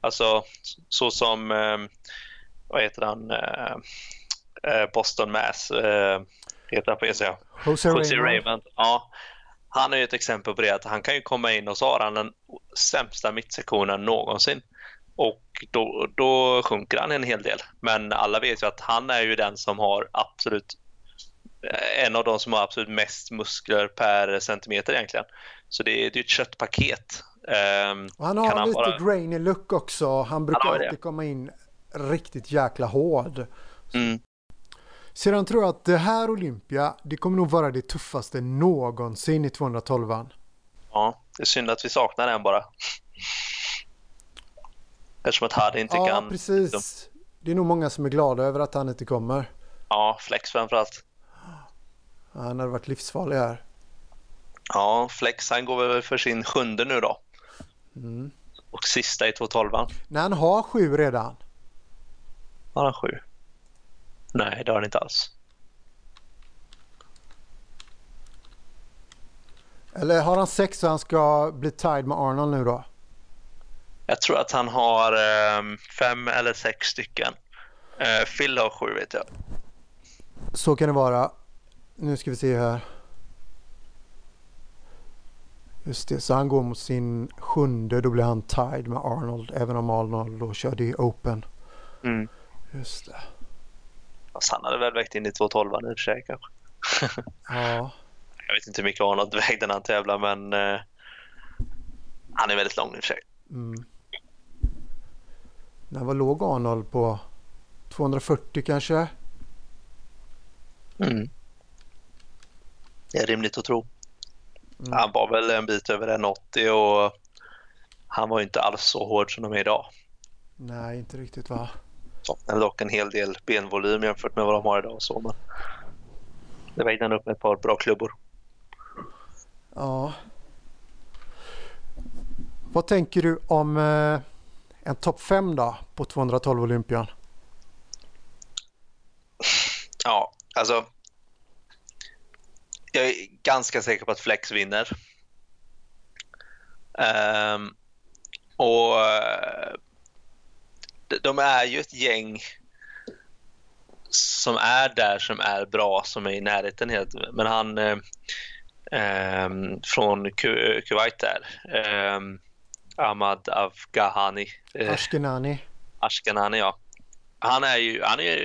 Speaker 3: Alltså så som, um, vad heter han, uh, Boston Mass, uh, heter han på ECA?
Speaker 2: Jose, Jose Raymond. Raymond.
Speaker 3: Ja, han är ett exempel på det att han kan ju komma in och så har han den sämsta mittsektionen någonsin. Och då, då sjunker han en hel del. Men alla vet ju att han är ju den som har absolut eh, en av de som har absolut mest muskler per centimeter egentligen. Så det är, det är ett köttpaket.
Speaker 2: Um, och han har han lite bara... grainy look också. Han brukar han alltid komma in riktigt jäkla hård. Mm. Sedan tror jag att det här Olympia, det kommer nog vara det tuffaste någonsin i 212 an
Speaker 3: Ja, det är synd att vi saknar den bara. Eftersom att Hardy inte
Speaker 2: ja,
Speaker 3: kan...
Speaker 2: Ja, precis. Liksom... Det är nog många som är glada över att han inte kommer.
Speaker 3: Ja, Flex framförallt.
Speaker 2: Ja, han hade varit livsfarlig här.
Speaker 3: Ja, Flex han går väl för sin sjunde nu då. Mm. Och sista i 212
Speaker 2: Nej, han har sju redan.
Speaker 3: Har han sju? Nej, det har han inte alls.
Speaker 2: Eller har han sex så han ska bli tied med Arnold nu då?
Speaker 3: Jag tror att han har eh, fem eller sex stycken. Eh, Phil har sju vet jag.
Speaker 2: Så kan det vara. Nu ska vi se här. Just det, så han går mot sin sjunde. Då blir han tied med Arnold. Även om Arnold då körde i Open.
Speaker 3: Mm.
Speaker 2: Just det.
Speaker 3: Fast han hade väl vägt in i 212 i och för sig kanske.
Speaker 2: ja.
Speaker 3: Jag vet inte hur mycket Arnold vägde när han tävlar men eh, han är väldigt lång i och för sig.
Speaker 2: Mm. När var låg Arnold på? 240 kanske?
Speaker 3: Mm. Det är rimligt att tro. Mm. Han var väl en bit över 1,80 och han var inte alls så hård som de är idag.
Speaker 2: Nej, inte riktigt va?
Speaker 3: Saknar dock en hel del benvolym jämfört med vad de har idag. Så, men det vägde han upp med ett par bra klubbor.
Speaker 2: Ja. Vad tänker du om eh, en topp 5 då på 212 Olympian?
Speaker 3: Ja, alltså. Jag är ganska säker på att Flex vinner. Um, och eh, de är ju ett gäng som är där som är bra, som är i närheten. Men han eh, eh, från Kuwait där, eh, Ahmad Afghani.
Speaker 2: Eh, Ashkenani.
Speaker 3: Ashkenani, ja. Han är ju han är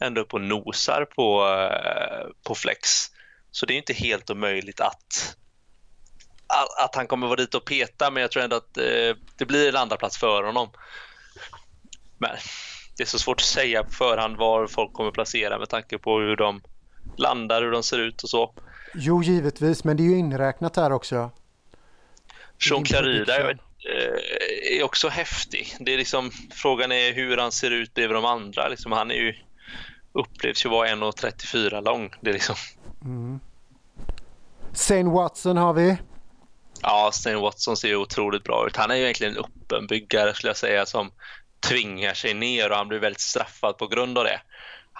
Speaker 3: ändå på nosar på, eh, på flex. Så det är inte helt omöjligt att, att han kommer vara dit och peta, men jag tror ändå att eh, det blir en andra plats för honom. Men det är så svårt att säga på förhand var folk kommer placera med tanke på hur de landar, hur de ser ut och så.
Speaker 2: Jo, givetvis, men det är ju inräknat här också.
Speaker 3: Sean Clarida eh, är också häftig. Det är liksom, frågan är hur han ser ut bredvid de andra. Liksom, han är ju, upplevs ju vara 1,34 lång. Det är liksom...
Speaker 2: Mm. Shane Watson har vi.
Speaker 3: Ja, Shane Watson ser ju otroligt bra ut. Han är ju egentligen en öppen byggare skulle jag säga som tvingar sig ner och han blir väldigt straffad på grund av det.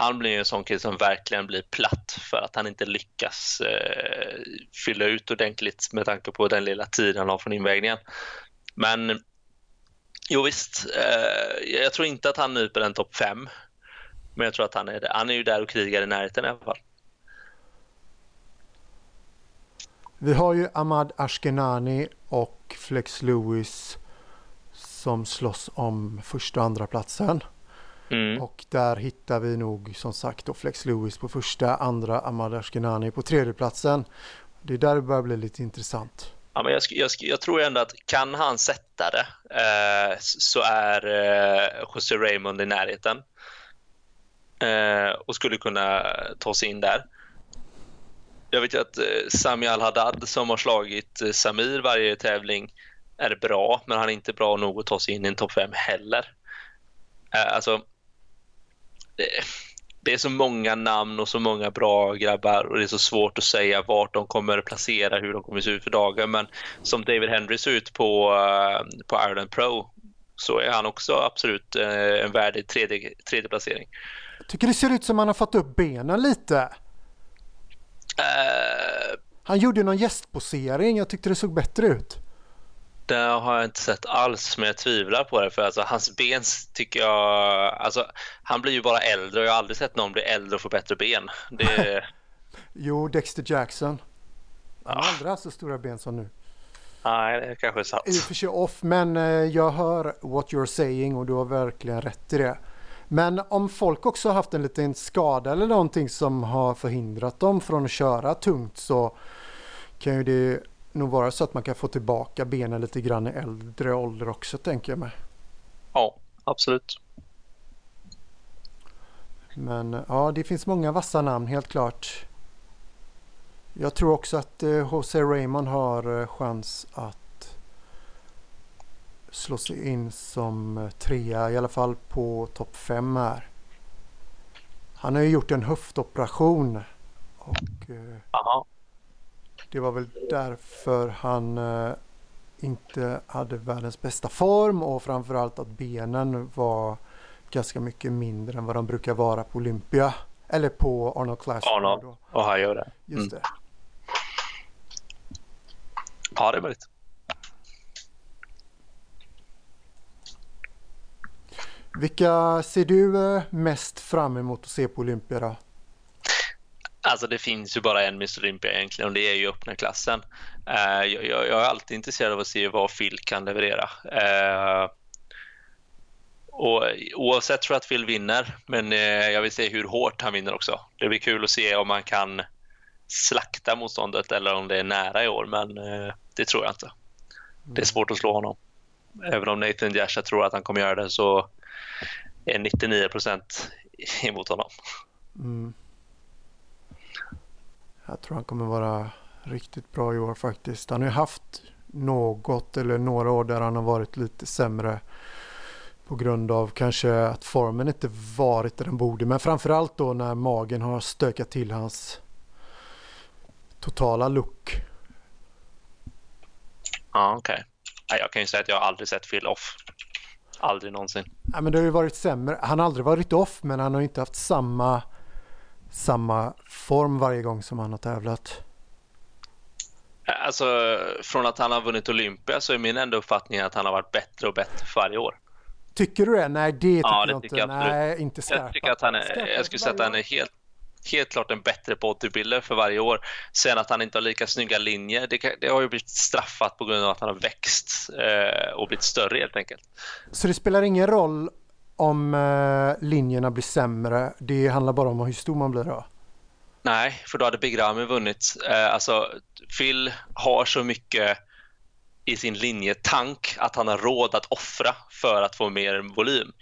Speaker 3: Han blir en sån kille som verkligen blir platt för att han inte lyckas eh, fylla ut ordentligt med tanke på den lilla tiden han har från invägningen. Men jo visst, eh, jag tror inte att han nyper en topp fem. Men jag tror att han är, han är ju där och krigar i närheten i alla fall.
Speaker 2: Vi har ju Ahmad Ashkenani och Flex Lewis som slåss om första och andra platsen.
Speaker 3: Mm.
Speaker 2: Och där hittar vi nog som sagt då Flex Lewis på första, andra Ahmad Ashkenani på tredje platsen. Det är där det börjar bli lite intressant.
Speaker 3: Ja, men jag, jag, jag tror ändå att kan han sätta det eh, så är eh, José Raymond i närheten eh, och skulle kunna ta sig in där. Jag vet ju att eh, Sami Al-Haddad som har slagit eh, Samir varje tävling är bra, men han är inte bra nog att ta sig in i en topp 5 heller. Eh, alltså, det är så många namn och så många bra grabbar och det är så svårt att säga vart de kommer placera, hur de kommer se ut för dagen. Men som David Henry ser ut på, uh, på Ireland Pro så är han också absolut uh, en värdig tredje, tredje placering.
Speaker 2: Jag tycker det ser ut som han har fått upp benen lite.
Speaker 3: Uh,
Speaker 2: han gjorde någon gästposering, jag tyckte det såg bättre ut.
Speaker 3: Det har jag inte sett alls, men jag tvivlar på det. För alltså, hans ben tycker jag... Alltså, han blir ju bara äldre och jag har aldrig sett någon bli äldre och få bättre ben. Det...
Speaker 2: jo, Dexter Jackson. Han har aldrig haft så stora ben som nu.
Speaker 3: Nej, det kanske är sant.
Speaker 2: I och för sig off, men eh, jag hör what you're saying och du har verkligen rätt i det. Men om folk också har haft en liten skada eller någonting som har förhindrat dem från att köra tungt så kan ju det nog vara så att man kan få tillbaka benen lite grann i äldre ålder också tänker jag mig.
Speaker 3: Ja, absolut.
Speaker 2: Men ja, det finns många vassa namn helt klart. Jag tror också att eh, Jose Raymond har eh, chans att slå sig in som eh, trea i alla fall på topp fem här. Han har ju gjort en höftoperation. Och,
Speaker 3: Aha.
Speaker 2: Det var väl därför han eh, inte hade världens bästa form och framförallt att benen var ganska mycket mindre än vad de brukar vara på Olympia. Eller på Arnold Classic.
Speaker 3: Arnold, och han gör det.
Speaker 2: Just mm. det.
Speaker 3: Ja, det är möjligt.
Speaker 2: Vilka ser du eh, mest fram emot att se på Olympia då?
Speaker 3: Alltså det finns ju bara en Mr Olympia egentligen och det är ju öppna klassen. Uh, jag, jag, är alltid intresserad av att se vad Phil kan leverera. Uh, och oavsett tror jag att Phil vinner, men uh, jag vill se hur hårt han vinner också. Det blir kul att se om han kan slakta motståndet eller om det är nära i år, men det tror jag inte. Det är svårt att slå honom. Även om Nathan Jasha tror att han kommer göra det så är 99 procent emot honom.
Speaker 2: Mm. Jag tror han kommer vara riktigt bra i år faktiskt. Han har ju haft något eller några år där han har varit lite sämre på grund av kanske att formen inte varit där den borde. Men framförallt då när magen har stökat till hans totala look.
Speaker 3: Ja, okej. Okay. Jag kan ju säga att jag aldrig sett Phil off. Aldrig någonsin.
Speaker 2: Ja, men det har ju varit sämre. Han har aldrig varit off men han har inte haft samma samma form varje gång som han har tävlat?
Speaker 3: Alltså från att han har vunnit Olympia så är min enda uppfattning att han har varit bättre och bättre för varje år.
Speaker 2: Tycker du det? Nej, det tycker
Speaker 3: ja,
Speaker 2: det
Speaker 3: jag
Speaker 2: inte.
Speaker 3: Jag
Speaker 2: Nej, inte skarpa.
Speaker 3: Jag tycker att han är, jag skulle säga att han är helt, helt klart en bättre bodybuilder för varje år. Sen att han inte har lika snygga linjer, det, det har ju blivit straffat på grund av att han har växt eh, och blivit större helt enkelt.
Speaker 2: Så det spelar ingen roll om eh, linjerna blir sämre. Det handlar bara om hur stor man blir då?
Speaker 3: Nej, för då hade Big Ramy vunnit. Eh, alltså, Phil har så mycket i sin linjetank att han har råd att offra för att få mer volym.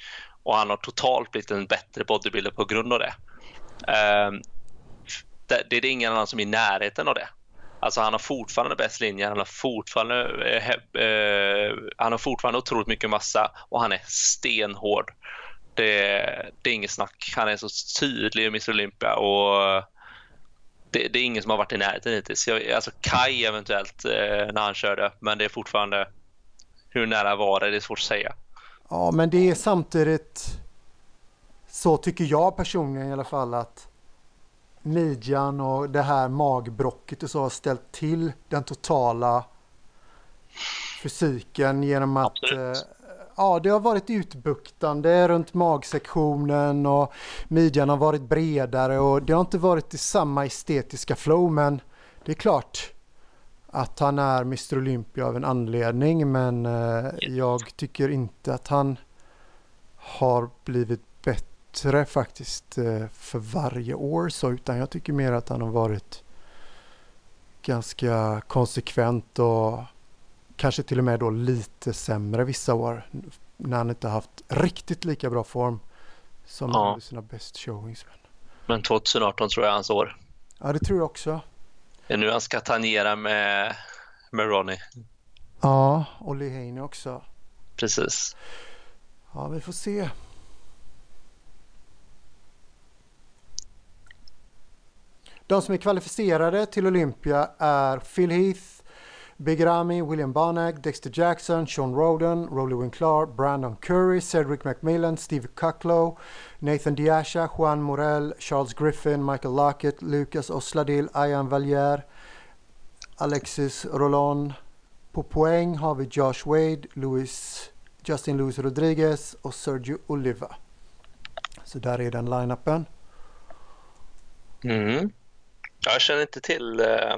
Speaker 3: Och han har totalt blivit en bättre bodybuilder på grund av det. Eh, det, det är ingen annan som är i närheten av det. Alltså han har fortfarande bäst linje, han har fortfarande, eh, eh, han har fortfarande otroligt mycket massa och han är stenhård. Det, det är inget snack. Han är så tydlig i Mr Olympia och det, det, är ingen som har varit i närheten hittills. Jag, alltså Kai eventuellt eh, när han körde, men det är fortfarande hur nära var det? Det är svårt att säga.
Speaker 2: Ja, men det är samtidigt så tycker jag personligen i alla fall att midjan och det här magbrocket och så har ställt till den totala fysiken genom att eh, ja, det har varit utbuktande runt magsektionen och midjan har varit bredare och det har inte varit i samma estetiska flow men det är klart att han är Mr Olympia av en anledning men eh, jag tycker inte att han har blivit bättre faktiskt eh, för varje år så utan jag tycker mer att han har varit ganska konsekvent och kanske till och med då lite sämre vissa år när han inte haft riktigt lika bra form som ja. sina best showings.
Speaker 3: Men 2018 tror jag hans år.
Speaker 2: Ja, det tror jag också.
Speaker 3: Det är nu han ska tangera med, med Ronnie.
Speaker 2: Ja, och Lee också.
Speaker 3: Precis.
Speaker 2: Ja, vi får se. De som är kvalificerade till Olympia är Phil Heath, Big Ramy, William Barnag Dexter Jackson, Sean Roden, Rolly Winklar, Brandon Curry, Cedric McMillan, Steve Cucklow, Nathan Diasha, Juan Morel, Charles Griffin, Michael Lockett, Lucas Osladil, Ian Valier, Alexis Roland. På poäng har vi Josh Wade, Louis, Justin Luis Rodriguez och Sergio Oliva. Så där är den line-upen.
Speaker 3: Mm. Jag känner inte till uh,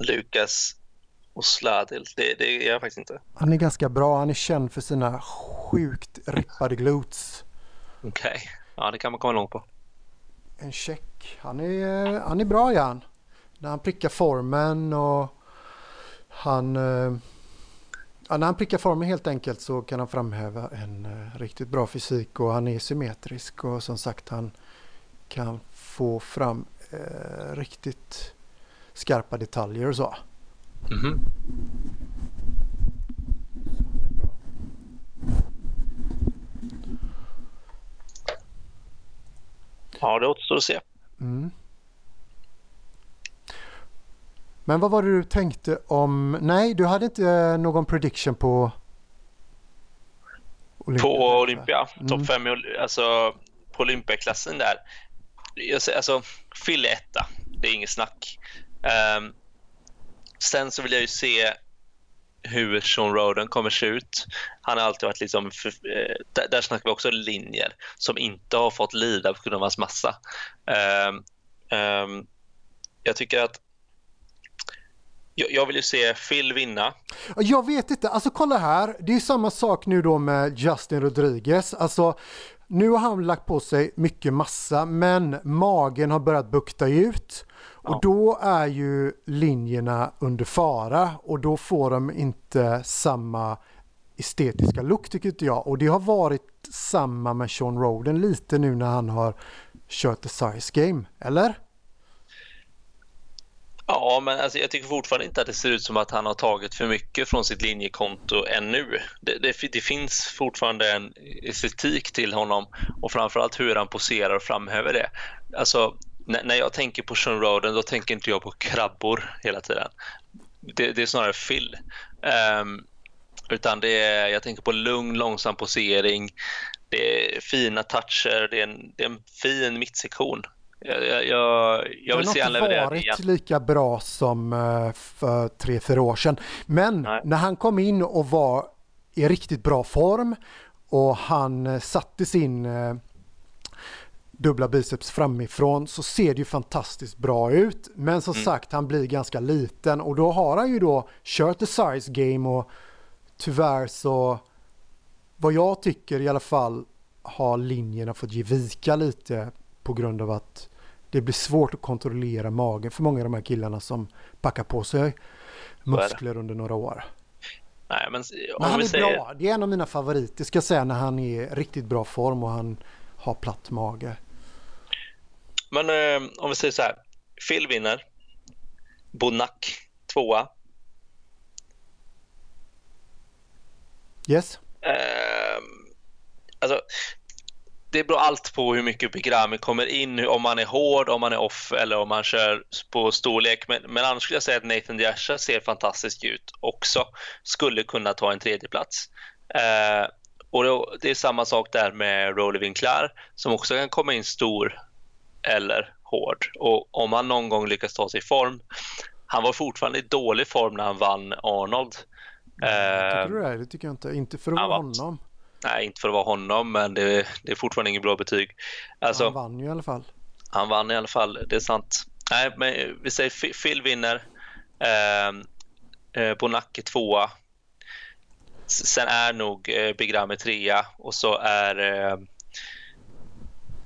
Speaker 3: Lukas Osladil. Det, det gör jag faktiskt inte.
Speaker 2: Han är ganska bra. Han är känd för sina sjukt rippade glutes.
Speaker 3: Okej, okay. ja det kan man komma långt på.
Speaker 2: En check. Han är, han är bra Jan. När han prickar formen och han... Eh, ja, när han prickar formen helt enkelt så kan han framhäva en uh, riktigt bra fysik och han är symmetrisk och som sagt han kan få fram uh, riktigt skarpa detaljer och så. Mm -hmm.
Speaker 3: Ja, det återstår att se.
Speaker 2: Mm. Men vad var det du tänkte om... Nej, du hade inte någon prediction på...
Speaker 3: Olympia, på Olympia? Mm. Topp 5 alltså på Olympiaklassen där. Jag säger, alltså, Phil är etta. Det är inget snack. Um, sen så vill jag ju se hur Sean Roden kommer se ut. Han har alltid varit liksom, för, eh, där, där snackar vi också linjer som inte har fått lida på grund av hans massa. Um, um, jag tycker att jag, jag vill ju se Phil vinna.
Speaker 2: Jag vet inte, alltså kolla här. Det är samma sak nu då med Justin Rodriguez. Alltså nu har han lagt på sig mycket massa men magen har börjat bukta ut. Och då är ju linjerna under fara och då får de inte samma estetiska look tycker inte jag. Och det har varit samma med Sean Roden lite nu när han har kört the size game, eller?
Speaker 3: Ja, men alltså, jag tycker fortfarande inte att det ser ut som att han har tagit för mycket från sitt linjekonto ännu. Det, det, det finns fortfarande en estetik till honom och framförallt hur han poserar och framhäver det. Alltså, när jag tänker på Sean Roden då tänker inte jag på krabbor hela tiden. Det, det är snarare Phil. Um, utan det är, jag tänker på lugn, långsam posering. Det är fina toucher, det är en, det är en fin mittsektion. Jag, jag, jag, vill se
Speaker 2: han leverera varit igen. lika bra som uh, för tre, fyra år sedan. Men Nej. när han kom in och var i riktigt bra form och han uh, satte sin uh, dubbla biceps framifrån så ser det ju fantastiskt bra ut. Men som mm. sagt, han blir ganska liten och då har han ju då kört the size game och tyvärr så vad jag tycker i alla fall har linjerna fått ge vika lite på grund av att det blir svårt att kontrollera magen för många av de här killarna som packar på sig muskler under några år.
Speaker 3: Nej, men,
Speaker 2: men han är säger... bra. Det är en av mina favoriter ska jag säga när han är i riktigt bra form och han har platt mage.
Speaker 3: Men eh, om vi säger så här. Phil vinner. Bonac tvåa.
Speaker 2: Yes.
Speaker 3: Eh, alltså, det beror allt på hur mycket Bigrami kommer in, om man är hård, om man är off eller om man kör på storlek. Men, men annars skulle jag säga att Nathan Diasha ser fantastisk ut också. Skulle kunna ta en tredje plats. Eh, och då, det är samma sak där med Rolly Winklar som också kan komma in stor eller hård. Och om han någon gång lyckas ta sig i form. Han var fortfarande i dålig form när han vann Arnold.
Speaker 2: tycker du det? Det tycker jag inte. Inte för att vara honom.
Speaker 3: Nej, inte för att vara honom, men det, det är fortfarande inget bra betyg. Alltså,
Speaker 2: han vann ju i alla fall.
Speaker 3: Han vann i alla fall, det är sant. Nej, men vi säger Phil vinner. Ehm, eh, Bonacke tvåa. Sen är nog eh, Big Ramy trea och så är eh,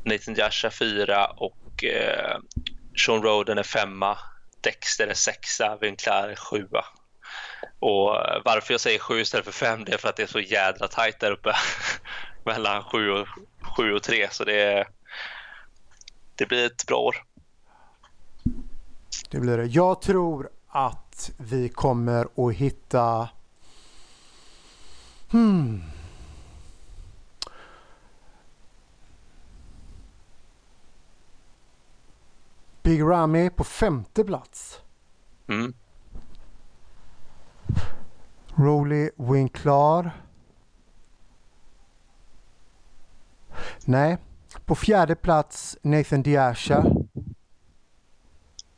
Speaker 3: Nathan Jasha fyra och eh, Sean Roden är femma. Dexter är sexa, Winklar är sjua. Och varför jag säger sju istället för fem det är för att det är så jädra tajt där uppe mellan sju och, sju och tre. Så det, det blir ett bra år.
Speaker 2: Det blir det. Jag tror att vi kommer att hitta Hmm. Big Ramy på femte plats.
Speaker 3: Mm.
Speaker 2: Rolly Winklar. Nej. På fjärde plats Nathan Diasha.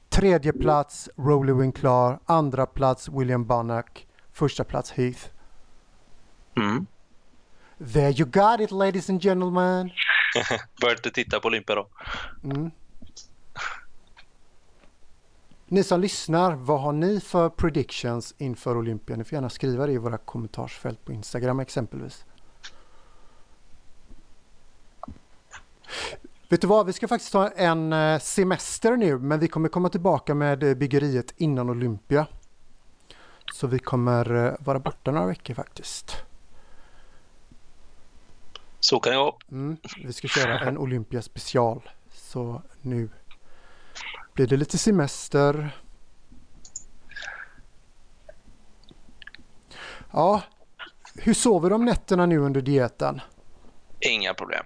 Speaker 2: Tredje plats Rolly Winklar. Andra plats William Bannock. Första plats Heath.
Speaker 3: Mm.
Speaker 2: There you got it ladies and gentlemen.
Speaker 3: Bör inte titta på Olympia då.
Speaker 2: Mm. Ni som lyssnar, vad har ni för predictions inför Olympia? Ni får gärna skriva det i våra kommentarsfält på Instagram exempelvis. Vet du vad, vi ska faktiskt ta en eh, semester nu men vi kommer komma tillbaka med eh, byggeriet innan Olympia. Så vi kommer eh, vara borta några veckor faktiskt.
Speaker 3: Så kan det gå.
Speaker 2: Mm, vi ska köra en Olympia special. Så nu blir det lite semester. Ja, hur sover de nätterna nu under dieten?
Speaker 3: Inga problem.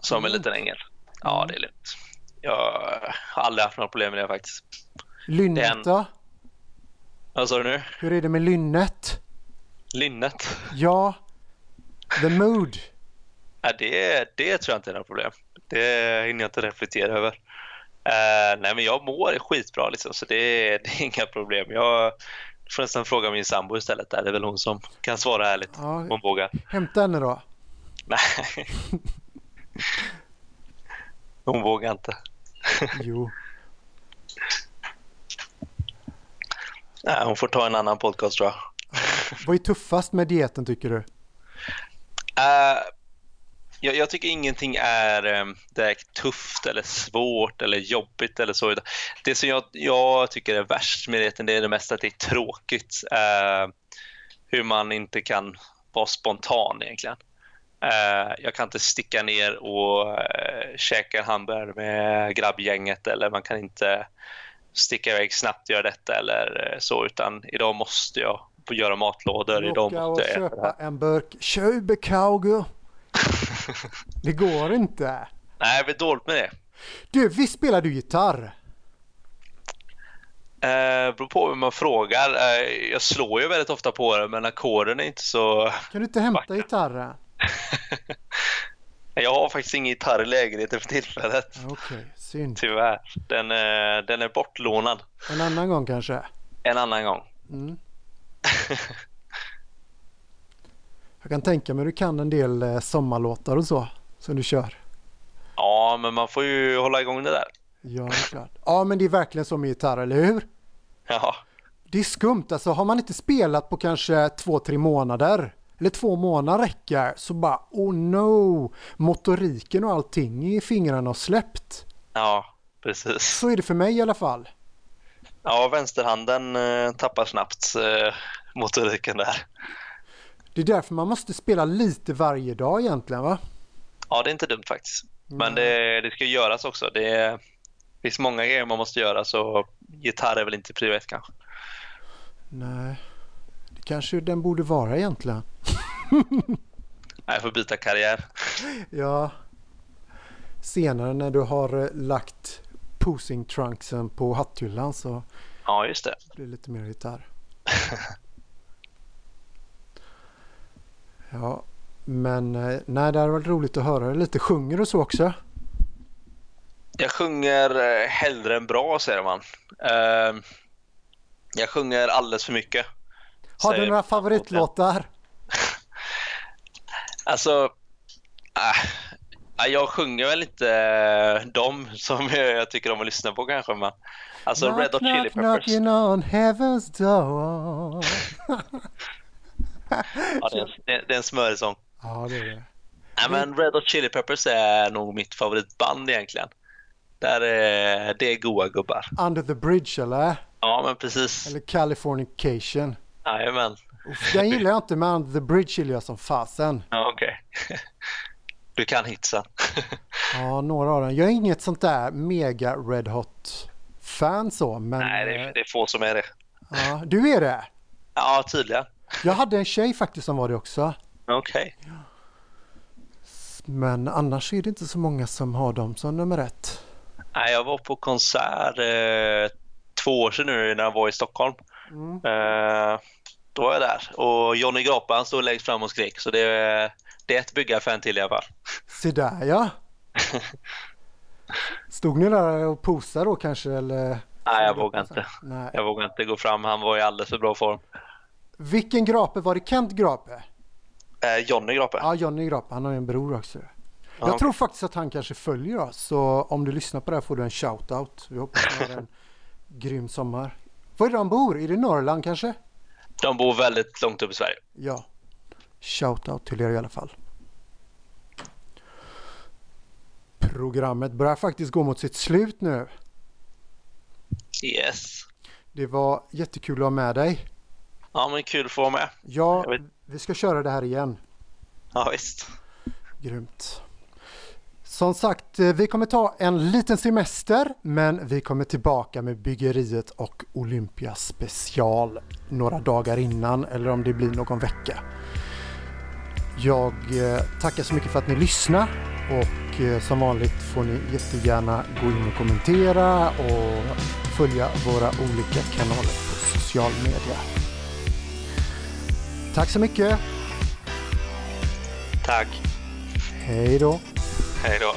Speaker 3: Som en
Speaker 2: Mm.
Speaker 3: liten ängel. Ja, det är lugnt. Jag har aldrig haft några problem med det faktiskt.
Speaker 2: Lynnet då?
Speaker 3: Vad sa du nu?
Speaker 2: Hur är det med lynnet?
Speaker 3: Linnet?
Speaker 2: Ja, the mood.
Speaker 3: Ja, det, det tror jag inte är några problem. Det hinner jag inte reflektera över. Eh, nej, men jag mår skitbra liksom, så det, det är inga problem. Jag får nästan fråga min sambo istället. Där. Det är väl hon som kan svara ärligt.
Speaker 2: Ja.
Speaker 3: Hon vågar.
Speaker 2: Hämta henne då.
Speaker 3: Nej. Hon vågar inte.
Speaker 2: Jo.
Speaker 3: Nej, hon får ta en annan podcast tror jag.
Speaker 2: Vad är tuffast med dieten tycker du?
Speaker 3: Eh, jag, jag tycker ingenting är um, direkt tufft eller svårt eller jobbigt eller så. Det som jag, jag tycker är värst med dieten det är det mesta att det är tråkigt. Eh, hur man inte kan vara spontan egentligen. Eh, jag kan inte sticka ner och uh, käka en hamburgare med grabbgänget eller man kan inte sticka iväg snabbt och göra detta eller eh, så utan idag måste jag göra matlådor. Idag
Speaker 2: och
Speaker 3: måste jag det
Speaker 2: köpa en burk Köbekauger. Det går inte.
Speaker 3: Nej, jag blir dåligt med det.
Speaker 2: Du, visst spelar du gitarr?
Speaker 3: Eh, beror på hur man frågar. Eh, jag slår ju väldigt ofta på det, men ackorden är inte så...
Speaker 2: Kan du inte hämta
Speaker 3: Vackra.
Speaker 2: gitarren?
Speaker 3: jag har faktiskt ingen gitarr i lägenheten för tillfället.
Speaker 2: Okej, synd.
Speaker 3: Tyvärr. Den, eh, den är bortlånad
Speaker 2: En annan gång kanske?
Speaker 3: en annan gång.
Speaker 2: Mm. Jag kan tänka mig du kan en del eh, sommarlåtar och så som du kör.
Speaker 3: ja, men man får ju hålla igång det där.
Speaker 2: Ja, klart. Ja, men det är verkligen så med gitarr, eller hur?
Speaker 3: Ja,
Speaker 2: Det är skumt, alltså har man inte spelat på kanske två, tre månader eller två månader räcker så bara oh no, motoriken och allting i fingrarna har släppt.
Speaker 3: ja precis.
Speaker 2: Så är det för mig i alla fall.
Speaker 3: Ja, vänsterhanden eh, tappar snabbt eh, motoriken där.
Speaker 2: Det är därför man måste spela lite varje dag egentligen va?
Speaker 3: Ja, det är inte dumt faktiskt. Men det, det ska göras också. Det finns många grejer man måste göra så gitarr är väl inte prio ett kanske.
Speaker 2: Nej, det kanske den borde vara egentligen.
Speaker 3: Nej, jag får byta karriär.
Speaker 2: Ja, senare när du har eh, lagt posing trunksen på hatthyllan så
Speaker 3: Ja, just det.
Speaker 2: blir det lite mer gitarr. Ja, men eh, nej, det hade varit roligt att höra lite. Sjunger och så också?
Speaker 3: Jag sjunger eh, hellre än bra, säger man. Eh, jag sjunger alldeles för mycket.
Speaker 2: Har du några favoritlåtar?
Speaker 3: Alltså, äh, jag sjunger väl inte eh, de som jag tycker om att lyssna på kanske. Men, alltså
Speaker 2: Knock,
Speaker 3: Red Hot Chili
Speaker 2: knock,
Speaker 3: Peppers.
Speaker 2: knocking on heaven's door.
Speaker 3: Ja, det, är, det, det är en smörig sång.
Speaker 2: Ja, det är det.
Speaker 3: Nej, men Red Hot Chili Peppers är nog mitt favoritband egentligen. Där är, det är goa gubbar.
Speaker 2: Under the bridge eller?
Speaker 3: Ja, men precis.
Speaker 2: Eller Californication.
Speaker 3: Jajamän.
Speaker 2: Den gillar jag inte men Under the bridge gillar jag som fasen.
Speaker 3: Ja, okej. Du kan hitsen.
Speaker 2: Ja, några av dem. Jag är inget sånt där mega Red Hot fan så men...
Speaker 3: Nej, det är, det är få som är det.
Speaker 2: Ja, du är det?
Speaker 3: Ja, tydligen.
Speaker 2: Jag hade en tjej faktiskt som var det också.
Speaker 3: Okej.
Speaker 2: Men annars är det inte så många som har dem som nummer ett.
Speaker 3: Nej, jag var på konsert eh, två år sedan nu när jag var i Stockholm. Mm. Eh, då var jag där och Johnny Grapan stod längst fram och skrek så det, det är ett byggarfan till i alla fall.
Speaker 2: Se där ja! Stod ni där och posade då kanske eller?
Speaker 3: Nej, jag vågar inte. Nej. Jag vågar inte gå fram. Han var i alldeles för bra form.
Speaker 2: Vilken Grape? Var det Kent Grape?
Speaker 3: Eh, Johnny Grape.
Speaker 2: Ja, Johnny Grape. Han har ju en bror också. Jag ja. tror faktiskt att han kanske följer oss. Så om du lyssnar på det här får du en shout-out. Vi hoppas att du har en grym sommar. Var är det de bor? Är det Norrland kanske?
Speaker 3: De bor väldigt långt upp i Sverige.
Speaker 2: Ja. Shout-out till er i alla fall. Programmet börjar faktiskt gå mot sitt slut nu.
Speaker 3: Yes.
Speaker 2: Det var jättekul att ha med dig.
Speaker 3: Ja, men kul att få vara med.
Speaker 2: Ja, vi ska köra det här igen.
Speaker 3: Ja, visst.
Speaker 2: Grymt. Som sagt, eh, vi kommer ta en liten semester, men vi kommer tillbaka med byggeriet och Olympia special några dagar innan eller om det blir någon vecka. Jag eh, tackar så mycket för att ni lyssnade och eh, som vanligt får ni jättegärna gå in och kommentera och följa våra olika kanaler på social media. Tack så mycket!
Speaker 3: Tack!
Speaker 2: Hej då!
Speaker 3: Hej då!